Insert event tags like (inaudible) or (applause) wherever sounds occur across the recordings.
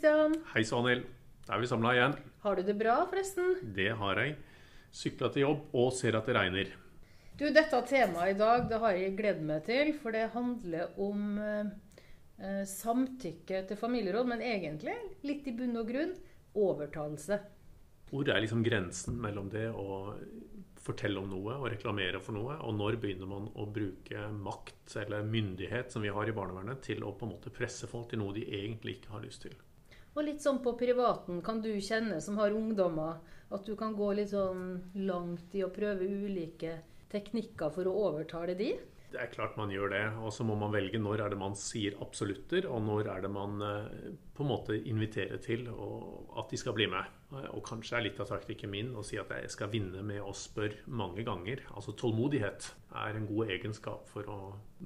Christian. Hei, Svanhild. Da er vi samla igjen. Har du det bra, forresten? Det har jeg. Sykla til jobb og ser at det regner. Du, Dette temaet i dag det har jeg gledet meg til, for det handler om eh, eh, samtykke til familieråd, men egentlig, litt i bunn og grunn, overtalelse. Hvor er liksom grensen mellom det å fortelle om noe og reklamere for noe, og når begynner man å bruke makt eller myndighet som vi har i barnevernet, til å på en måte presse folk til noe de egentlig ikke har lyst til? Og litt sånn på privaten kan du kjenne, som har ungdommer, at du kan gå litt sånn langt i å prøve ulike teknikker for å overtale de? Det er klart man gjør det. Og så må man velge når er det man sier absolutter, og når er det man eh, på en måte inviterer til at de skal bli med. Og kanskje er litt av taktikken min å si at jeg skal vinne med å spørre mange ganger. Altså tålmodighet er en god egenskap for å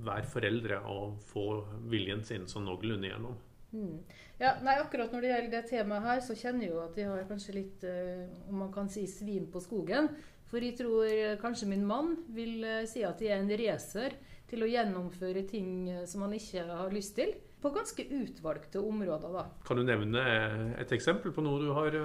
være foreldre og få viljen sin sånn noenlunde igjennom. Mm. Ja, nei, akkurat Når det gjelder det temaet her, så kjenner jeg jo at jeg har kanskje litt, eh, om man kan si, svin på skogen. For jeg tror eh, kanskje min mann vil eh, si at jeg er en racer til å gjennomføre ting som han ikke har lyst til. På ganske utvalgte områder, da. Kan du nevne et eksempel på noe du har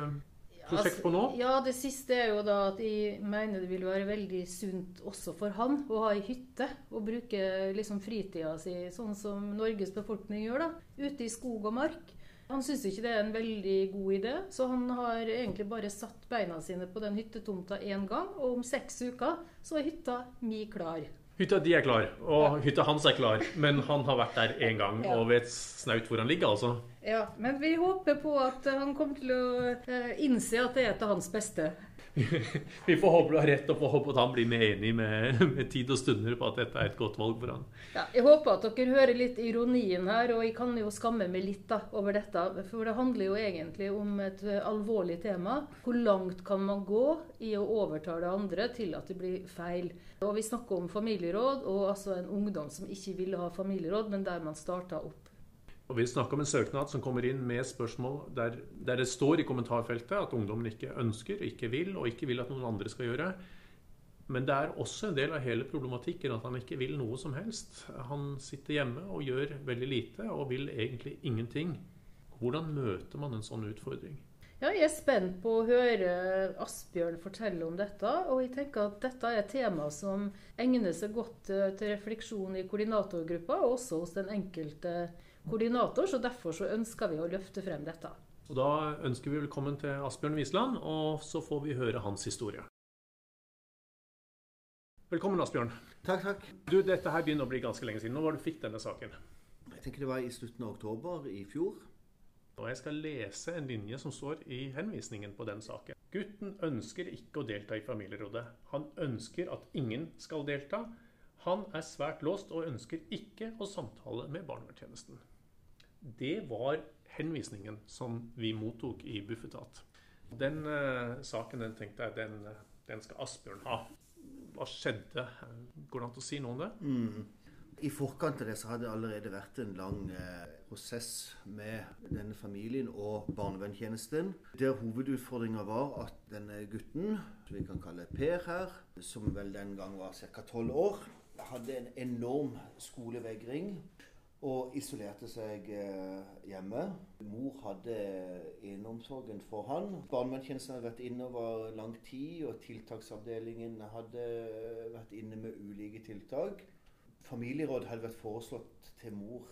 prosjekt på nå? Altså, ja, det siste er jo da at jeg mener det vil være veldig sunt også for han å ha ei hytte. Og bruke liksom fritida si sånn som Norges befolkning gjør, da. Ute i skog og mark. Han syns ikke det er en veldig god idé, så han har egentlig bare satt beina sine på den hyttetomta én gang. Og om seks uker så er hytta mi klar. Hytta di er klar, og ja. hytta hans er klar. Men han har vært der én gang ja. og vet snaut hvor han ligger, altså. Ja, men vi håper på at han kommer til å eh, innse at det er til hans beste. (laughs) vi får håpe du har rett, og får håpe at han blir med enig med, med, tid og stunder på at dette er et godt valg for han. Ja, jeg håper at dere hører litt ironien her, og jeg kan jo skamme meg litt da, over dette. For det handler jo egentlig om et alvorlig tema. Hvor langt kan man gå i å overtale andre til at det blir feil? Og Vi snakker om familieråd, og altså en ungdom som ikke ville ha familieråd, men der man starta opp og Vi snakker om en søknad som kommer inn med spørsmål der, der, det står i kommentarfeltet at ungdommen ikke ønsker, ikke vil, og ikke vil at noen andre skal gjøre. Men det er også en del av hele problematikken at han ikke vil noe som helst. Han sitter hjemme og gjør veldig lite, og vil egentlig ingenting. Hvordan møter man en sånn utfordring? Ja, jeg er spent på å høre Asbjørn fortelle om dette. Og jeg tenker at dette er et tema som egner seg godt eh, til refleksjon i koordinatorgruppa, og også hos den enkelte koordinator, så derfor så ønsker vi å løfte frem dette. Og Da ønsker vi velkommen til Asbjørn Wiesland, og så får vi høre hans historie. Velkommen, Asbjørn. Takk, takk. Du, Dette her begynner å bli ganske lenge siden. Når var du fikk denne saken? Jeg tenker Det var i slutten av oktober i fjor. Og Jeg skal lese en linje som står i henvisningen på den saken. Gutten ønsker ikke å delta i familierådet. Han ønsker at ingen skal delta. Han er svært låst og ønsker ikke å samtale med barnevernstjenesten. Det var henvisningen som vi mottok i Bufetat. Den uh, saken den tenkte jeg den, den, skal Asbjørn ha. Hva skjedde? Går det an å si noe om det? Mm. I forkant av det så hadde det allerede vært en lang eh, prosess med denne familien og barnevernstjenesten. Der hovedutfordringa var at denne gutten, som vi kan kalle Per her, som vel den gang var ca. tolv år, hadde en enorm skolevegring og isolerte seg eh, hjemme. Mor hadde eneomsorgen for han. Barnevernstjenesten hadde vært inne over lang tid, og tiltaksavdelingen hadde vært inne med ulike tiltak. Familieråd hadde vært foreslått til mor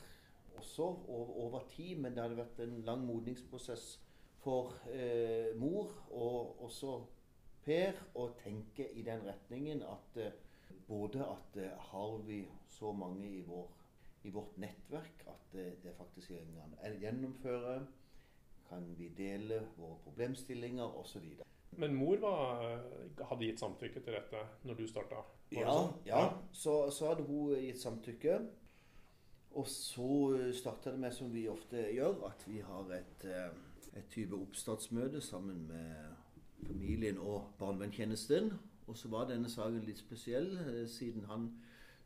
også over tid, men det hadde vært en lang modningsprosess for eh, mor og også Per å tenke i den retningen at eh, både at har vi så mange i, vår, i vårt nettverk at det faktisk kan gjennomføre, kan vi dele våre problemstillinger osv. Men mor var, hadde gitt samtykke til dette når du starta? Ja, sånn? ja. Så, så, hadde hun gitt samtykke. Og så starta det med, som vi ofte gjør, at vi har et, et type oppstartsmøte sammen med familien og barnevernstjenesten. Og så var denne saken litt spesiell, eh, siden han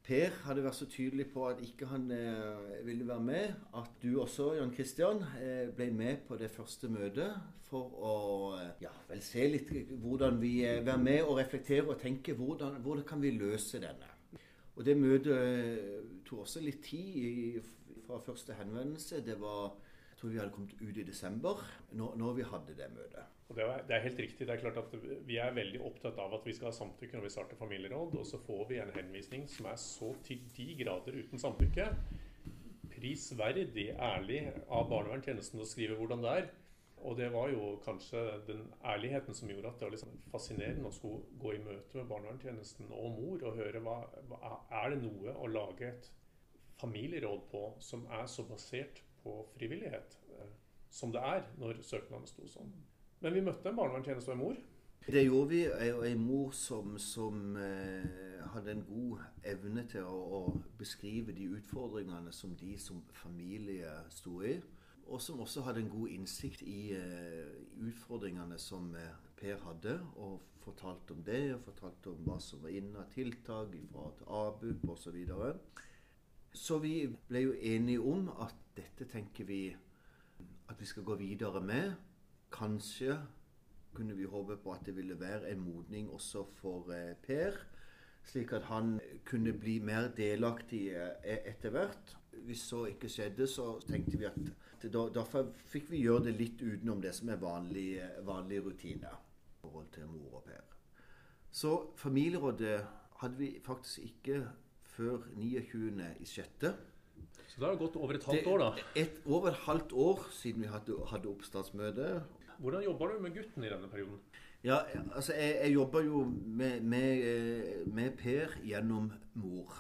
Per hadde vært så tydelig på at ikke han eh, ville være med. At du også, Jan Kristian, eh, ble med på det første møtet for å eh, ja, vel se litt hvordan vi eh, være med og reflektere og tenke hvordan, hvordan kan vi løse denne. Og det møtet eh, tok også litt tid i, fra første henvendelse. Det var tror vi hadde kommet ut i desember når, når vi hadde det møtet. Og det er, det er, helt riktig. Det er klart at Vi er veldig opptatt av at vi skal ha samtykke når vi starter familieråd, og så får vi en henvisning som er så til de grader uten samtykke. Prisverdig ærlig av barnevernstjenesten å skrive hvordan det er. Og det var jo kanskje den ærligheten som gjorde at det var liksom fascinerende å skulle gå i møte med barnevernstjenesten og mor og høre hva, hva er det noe å lage et familieråd på som er så basert på frivillighet eh, som det er når søknaden sto sånn. Men vi møtte en barnevernstjeneste og en mor. Det gjorde vi. Og en mor som, som eh, hadde en god evne til å, å, beskrive de utfordringene som de som familie sto i og som også hadde en god innsikt i uh, utfordringene som uh, Per hadde, og fortalte om det, og fortalte om hva som var inne av tiltak fra ABUP osv. Så, videre. Så vi ble jo enige om at dette tenker vi at vi skal gå videre med. Kanskje kunne vi håpe på at det ville være en modning også for uh, Per, slik at han kunne bli mer delaktig etter hvert. Hvis så ikke skjedde, så tenkte vi at Derfor fikk vi gjøre det litt utenom det som er vanlig, vanlig rutine i forhold til mor og Per. Så familierådet hadde vi faktisk ikke før 29.6. Så det har gått over et halvt år, da? Et, over et halvt år siden vi hadde, hadde oppstartsmøte. Hvordan jobber du med gutten i denne perioden? Ja, altså Jeg, jeg jobber jo med, med, eh, med Per gjennom mor.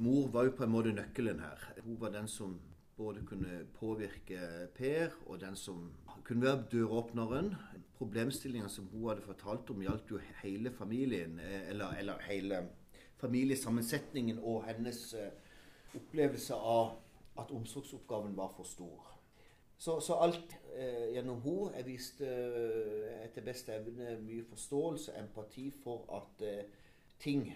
Mor var jo på en måte nøkkelen her. Hun var den som både kunne påvirke Per, og den som kunne være døråpneren. Problemstillinga som hun hadde fortalt om, gjaldt jo hele familien, eh, eller, eller hele familiesammensetningen og hennes eh, opplevelse av at omsorgsoppgaven var for stor. Så, så alt eh, gjennom henne Jeg viste eh, etter beste evne mye forståelse, empati for at eh, ting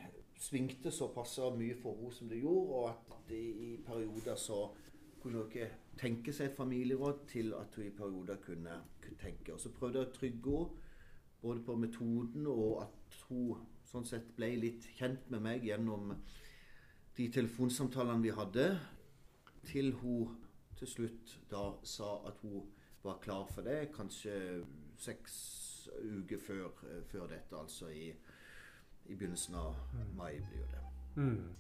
svingte såpass mye for henne som det gjorde, og at i, i perioder så kunne hun ikke tenke seg et familieråd til at hun i perioder kunne, kunne tenke. Og så prøvde jeg å trygge henne både på metoden og at hun sånn sett ble litt kjent med meg gjennom de telefonsamtalene vi hadde, til hun til slutt da sa at hun var klar for det, kanskje seks uker før, før dette, altså i, i begynnelsen av mai blir det. Mm.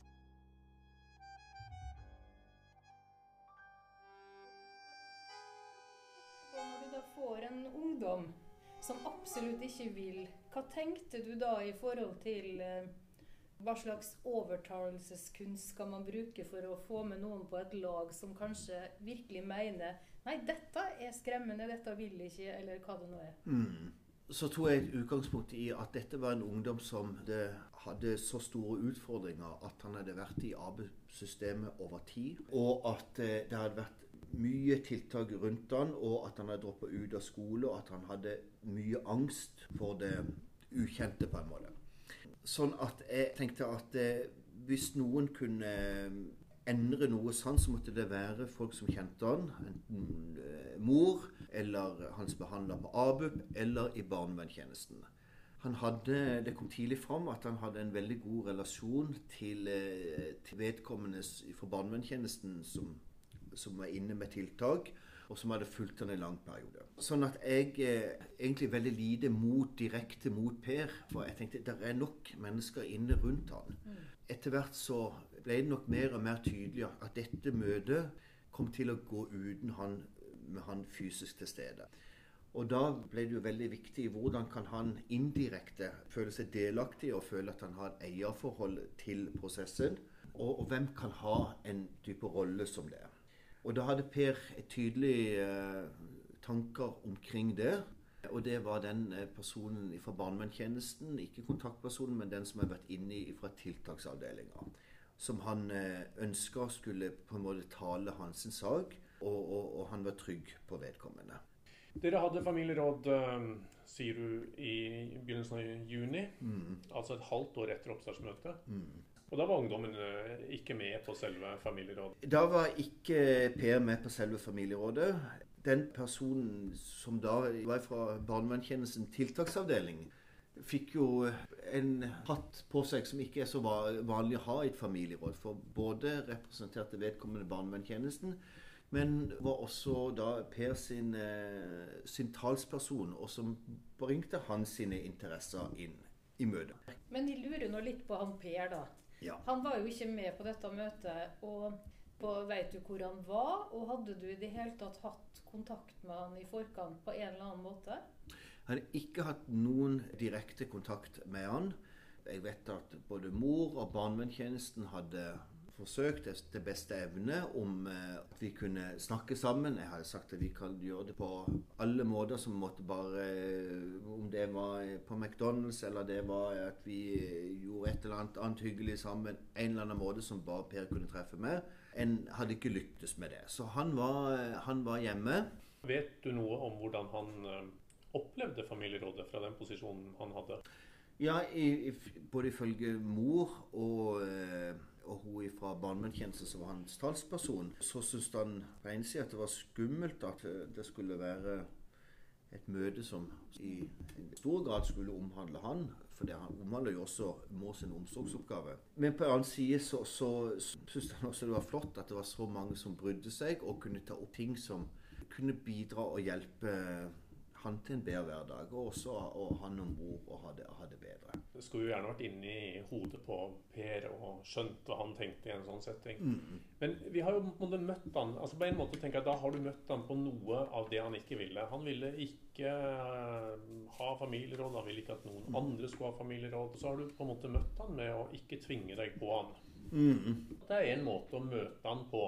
får en ungdom som absolutt ikke vil, hva tenkte du da i forhold til eh, hva slags overtalelseskunst skal man bruke for å få med noen på et lag som kanskje virkelig mener Nei, dette er skremmende, dette vil ikke, eller hva det nå er. Mm. Så tror jeg et utgangspunkt i at dette var en ungdom som hadde så store utfordringer at han hadde vært i arbeidssystemet over tid, og at eh, det hadde vært mye tiltak rundt han, og at han hadde droppa ut av skole, og at han hadde mye angst for det ukjente, på en måte. Sånn at jeg tenkte at eh, hvis noen kunne eh, endre noe sånn, så måtte det være folk som kjente han. Enten eh, mor, eller hans behandler på ABUP, eller i barnevernstjenesten. Han hadde, Det kom tidlig fram at han hadde en veldig god relasjon til, til vedkommende fra barnevernstjenesten som som var inne med tiltak, og som hadde fulgt han en lang periode. Sånn at jeg eh, egentlig veldig lite mot direkte mot Per. For jeg tenkte det er nok mennesker inne rundt han. Mm. Etter hvert så ble det nok mer og mer tydelig at dette møtet kom til å gå uten han med han fysisk til stede. Og da ble det jo veldig viktig hvordan kan han indirekte føle seg delaktig og føle at han har et eierforhold til prosessen. Og, og hvem kan ha en type rolle som det. Og da hadde Per tydelige eh, tanker omkring det. Og det var den eh, personen fra barnevernstjenesten, ikke kontaktpersonen, men den som har vært inne fra tiltaksavdelinga. Som han eh, ønska skulle på en måte tale hans sak, og, og, og, han var trygg på vedkommende. Dere hadde familieråd, sier du, i begynnelsen av juni. Mm. Altså et halvt år etter oppstartsmøtet. Mm. Og da var ungdommen eh, ikke med på selve familierådet? Da var ikke Per med på selve familierådet. Den personen som da var fra barnevernstjenesten tiltaksavdeling, fikk jo en hatt på seg som ikke er så vanlig å ha i et familieråd. For både representerte vedkommende barnevernstjenesten, Men var også da Per sin, eh, sin talsperson, og som bringte hans sine interesser inn i møtet. Men de lurer nå litt på han Per, da. Ja. Han var jo ikke med på dette møtet. og Veit du hvor han var? Og hadde du i det hele tatt hatt kontakt med han i forkant på en eller annen måte? Jeg hadde ikke hatt noen direkte kontakt med han. Jeg vet at både mor og barnevernstjenesten hadde forsøkt etter beste evne om eh, at vi kunne snakke sammen. Jeg hadde sagt at vi kan gjøre det på alle måter som måtte bare eh, Om det var på McDonald's eller det var at vi gjorde et eller annet annet hyggelig sammen. En eller annen måte som bare Per kunne treffe med. En hadde ikke lyktes med det. Så han var, han var hjemme. Vet du noe om hvordan han eh, opplevde familierådet fra den posisjonen han hadde? Ja, i, i, både ifølge mor og, eh, og hun fra barnevernstjenesten som var hans talsperson, så syntes han på en side at det var skummelt at det skulle være et møte som i stor grad skulle omhandle han. For det han omhandler jo også mor sin omsorgsoppgave. Men på en annen side så, så syntes han også det var flott at det var så mange som brydde seg og kunne ta opp ting som kunne bidra og hjelpe han til en bedre hverdag, og også og han om bord og ha det, ha det bedre. Du skulle jo gjerne vært inne i hodet på Per og skjønt hva han tenkte i en sånn setting. Mm. Men vi har jo måtte møtt han, altså på en måte tenker jeg Da har du møtt han på noe av det han ikke ville. Han ville ikke eh, ha familieråd, han ville ikke at noen andre skulle ha familieråd. Så har du på en måte møtt han med å ikke tvinge deg på han. Mm. Det er en måte å møte han på.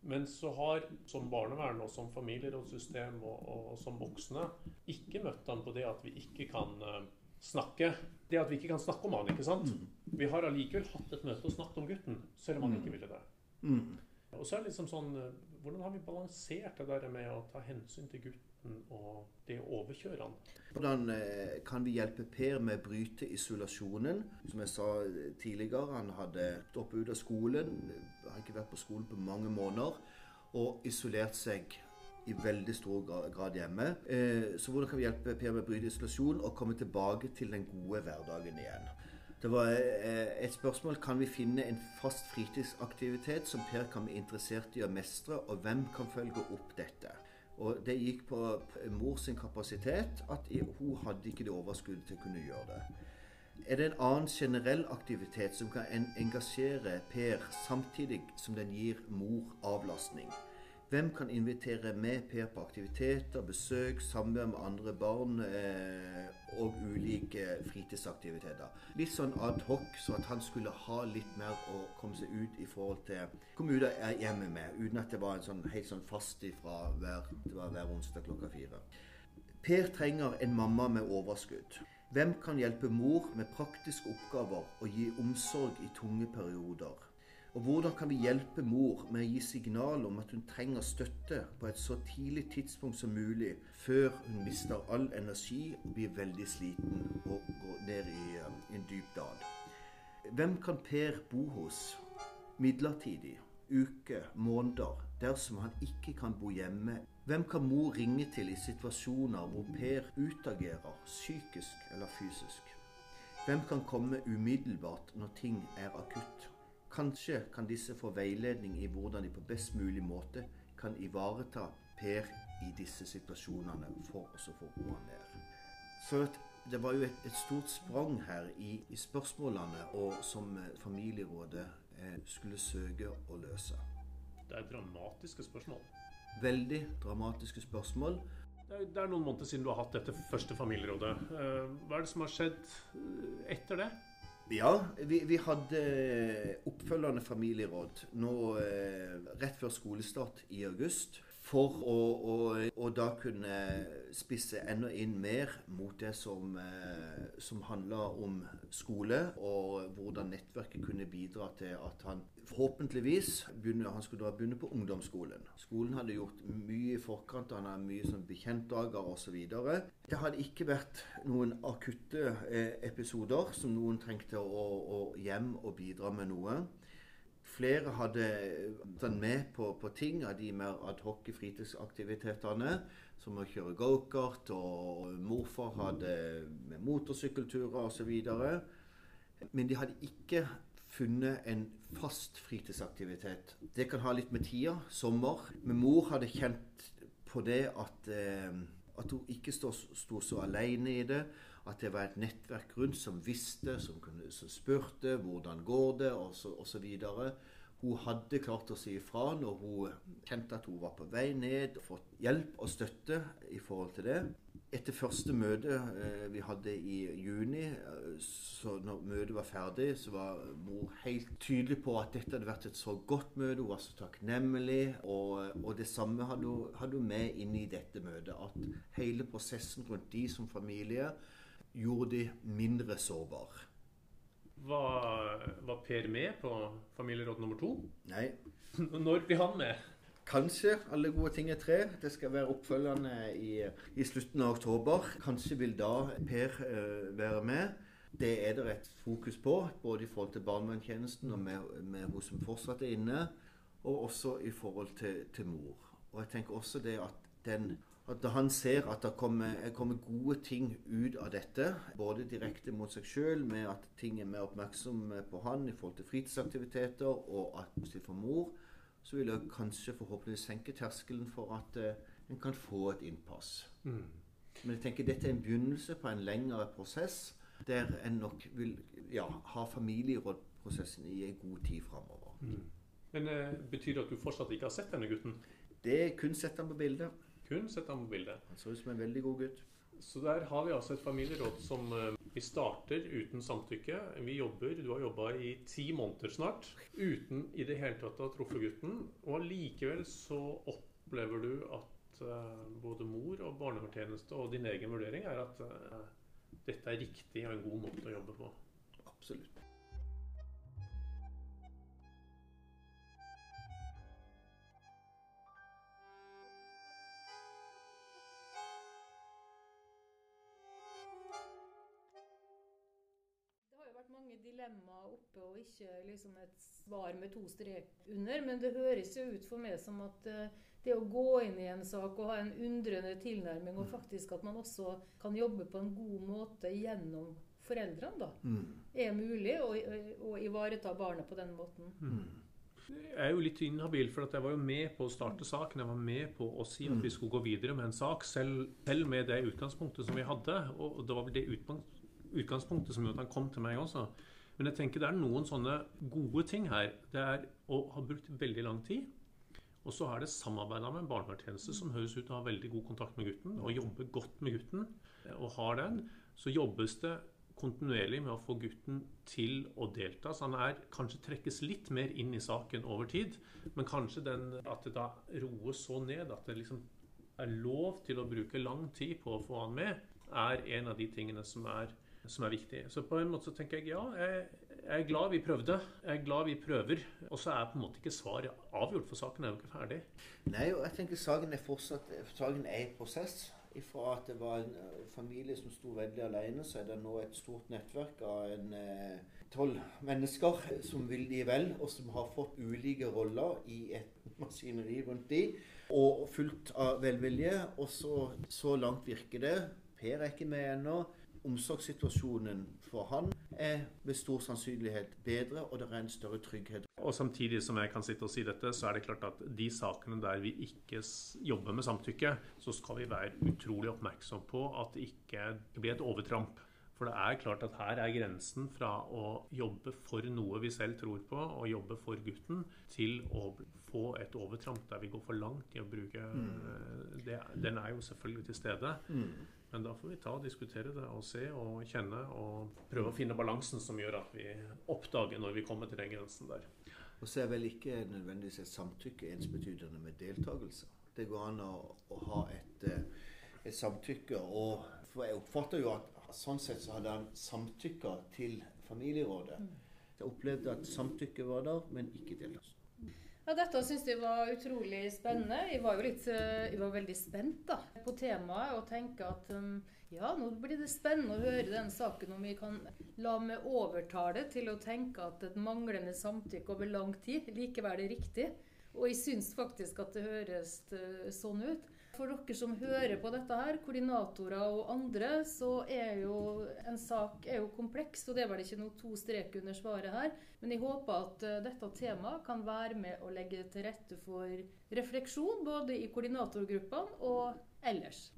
Men så har som barnevern og som familierådssystem og, og, som voksne ikke møtt han på det at vi ikke kan uh, snakke. Det at vi ikke kan snakke om han, ikke sant? Vi har allikevel hatt et møte og snakket om gutten, selv om han ikke ville det. Mm. Og så er det liksom sånn uh, Hvordan har vi balansert det der med å ta hensyn til gutten og det å overkjøre han? Hvordan eh, kan vi hjelpe Per med å bryte isolasjonen? Som jeg sa tidligere, han hadde droppet ut av skolen, har ikke vært på skolen på mange måneder, og isolert seg i veldig stor grad hjemme. Eh, så hvordan kan vi hjelpe Per med å bryte isolasjonen og komme tilbake til den gode hverdagen igjen? Det var eh, et spørsmål kan vi finne en fast fritidsaktivitet som Per kan bli interessert i å mestre, og hvem kan følge opp dette? Og Det gikk på mors kapasitet, at hun hadde ikke det overskuddet til å kunne gjøre det. Er det en annen generell aktivitet som kan engasjere Per samtidig som den gir mor avlastning? Hvem kan invitere med Per på aktiviteter, besøk, samvær med andre barn eh, og ulike fritidsaktiviteter? Litt sånn ad hoc, så at han skulle ha litt mer å komme seg ut i forhold til kommuner ut er hjemme med, uten at det var en sånn, helt sånn fast ifra hver, hver onsdag klokka fire. Per trenger en mamma med overskudd. Hvem kan hjelpe mor med praktiske oppgaver og gi omsorg i tunge perioder? Og hvordan kan vi hjelpe mor med å gi signal om at hun trenger støtte på et så tidlig tidspunkt som mulig, før hun mister all energi og blir veldig sliten og går ned i um, en dyp dal? Hvem kan Per bo hos midlertidig, uke, måneder, dersom han ikke kan bo hjemme? Hvem kan mor ringe til i situasjoner hvor Per utagerer psykisk eller fysisk? Hvem kan komme umiddelbart når ting er akutt? Kanskje kan disse få veiledning i hvordan de på best mulig måte kan ivareta Per i disse situasjonene for å få roa ned. Så det var jo et, et stort sprang her i, i spørsmålene og som familierådet eh, skulle søke å løse. Det er dramatiske spørsmål. Veldig dramatiske spørsmål. Det er, det er noen måneder siden du har hatt dette første familierådet. Eh, hva er det som har skjedd eh, etter det? Ja, vi, vi hadde oppfølgende familieråd nå eh, rett før skolestart i august. For å, å, å, da kunne spisse enda inn mer mot det som, eh, som handla om skole, og hvordan nettverket kunne bidra til at han forhåpentligvis begynne, han skulle da begynne på ungdomsskolen. Skolen hadde gjort mye i forkant, han hadde mye sånn bekjentdager osv. Det hadde ikke vært noen akutte eh, episoder som noen trengte å, å hjem og bidra med noe. Flere hadde vært med på, på, ting av de mer adhoc fritidsaktivitetene, som å kjøre gokart, og morfar hadde med motorsykkelturer osv. Men de hadde ikke funnet en fast fritidsaktivitet. Det kan ha litt med tida. Sommer. Men mor hadde kjent på det at, eh, at hun ikke sto, så alene i det. At det var et nettverk rundt som visste, som, kunne, som spurte hvordan går det, videre. Hun hadde klart å si ifra når hun kjente at hun var på vei ned, og fått hjelp og støtte i forhold til det. Etter første møte eh, vi hadde i juni, eh, så når møtet var ferdig, så var mor helt tydelig på at dette hadde vært et så godt møte. Hun var så takknemlig. Og, og det samme hadde hun, hadde hun med inn i dette møtet. At hele prosessen rundt de som familie gjorde de mindre sårbare. Var, var Per med på familieråd nummer to? Nei. Når blir han med? Kanskje alle gode ting er tre. Det skal være oppfølgende i, i slutten av oktober. Kanskje vil da Per eh, være med. Det er det et fokus på, både i forhold til barnevernstjenesten og med, med hun som fortsatt er inne, og også i forhold til, til mor. Og jeg tenker også det at den at han ser at det kommer, kommer, gode ting ut av dette, både direkte mot seg sjøl, med at ting er mer oppmerksom på han i forhold til fritidsaktiviteter, og at for mor, så vil det kanskje forhåpentligvis senke terskelen for at uh, en kan få et innpass. Mm. Men jeg tenker dette er en begynnelse på en lengre prosess, der en nok vil ja, ha familierådprosessen i en god tid framover. Mm. Men uh, Betyr det at du fortsatt ikke har sett denne gutten? Det er kun sett ham på bildet. Kun sett ham på bildet. Han så ut som en veldig god gutt. Så der har vi altså et familieråd som uh, vi starter uten samtykke. Vi jobber, Du har jobba i ti måneder snart uten i det hele tatt å ha truffet gutten. Og allikevel så opplever du at uh, både mor og barnevernstjeneste og din egen vurdering er at uh, dette er riktig og en god måte å jobbe på. Absolutt. Dilemma oppe og ikke liksom et svar med to strek under. Men det høres jo ut for meg som at uh, det å gå inn i en sak og ha en undrende tilnærming, og faktisk at man også kan jobbe på en god måte gjennom foreldrene, da, mm. er mulig å, å, ivareta barnet på den måten. Mm. Jeg er jo litt inhabil, for jeg var jo med på å starte saken. Jeg var med på å si at vi skulle gå videre med en sak, selv, selv med det utgangspunktet som vi hadde. Og det var vel det utgangspunktet som gjorde at han kom til meg også. Men jeg tenker det er noen sånne gode ting her. Det er å ha brukt veldig lang tid. Og så er det samarbeida med en barnevernstjeneste som høres ut til å ha veldig god kontakt med gutten og jobber godt med gutten. Og har den. Så jobbes det kontinuerlig med å få gutten til å delta. Så han er, kanskje trekkes litt mer inn i saken over tid. Men kanskje den, at det da roes så ned at det liksom er lov til å bruke lang tid på å få han med, er en av de tingene som er som er viktig. Så på en måte så tenker jeg ja, jeg, jeg, er glad vi prøvde. Jeg er glad vi prøver. Og så er på en måte ikke svaret avgjort, for saken er jo ikke ferdig. Nei, og jeg tenker saken er fortsatt saken er i prosess. Fra at det var en eh, familie som sto veldig alene, så er det nå et stort nettverk av en eh, tolv eh, mennesker som vil de vel, og som har fått ulike roller i et maskineri rundt de, og fullt av velvilje. Og så, så langt virker det. Per er ikke med ennå omsorgssituasjonen for han er med stor sannsynlighet bedre, og det er en større trygghet. Og Samtidig som jeg kan sitte og si dette, så er det klart at de sakene der vi ikke jobber med samtykke, så skal vi være utrolig oppmerksom på at det ikke blir et overtramp. For det er klart at her er grensen fra å jobbe for noe vi selv tror på, og jobbe for gutten, til å få et overtramp der vi går for langt i å bruke mm. det, Den er jo selvfølgelig til stede. Mm. Men da får vi ta og diskutere det og se og kjenne og prøve å finne balansen som gjør at vi oppdager når vi kommer til den grensen der. Og så er vel ikke nødvendigvis et samtykke ensbetydende med deltakelse. Det går an å, å ha et, eh, et, samtykke. Og for jeg oppfatter jo at sånn sett så hadde han samtykka til familierådet. Mm. Jeg opplevde at samtykket var der, men ikke deltakelse. Ja, Dette syns jeg var utrolig spennende. Jeg var jo litt, eh, jeg var veldig spent da, på temaet og tenker at um, ja, nå blir det spennende å høre den saken om vi kan la meg overtale til å tenke at et manglende samtykke over lang tid likevel er riktig. Og jeg syns faktisk at det høres uh, sånn ut. For dere som hører på dette her, koordinatorer og andre, så er jo en sak er jo kompleks, og det er vel ikke noe to strek under svaret her. Men jeg håper at uh, dette temaet kan være med å legge til rette for refleksjon, både i koordinatorgruppene og ellers.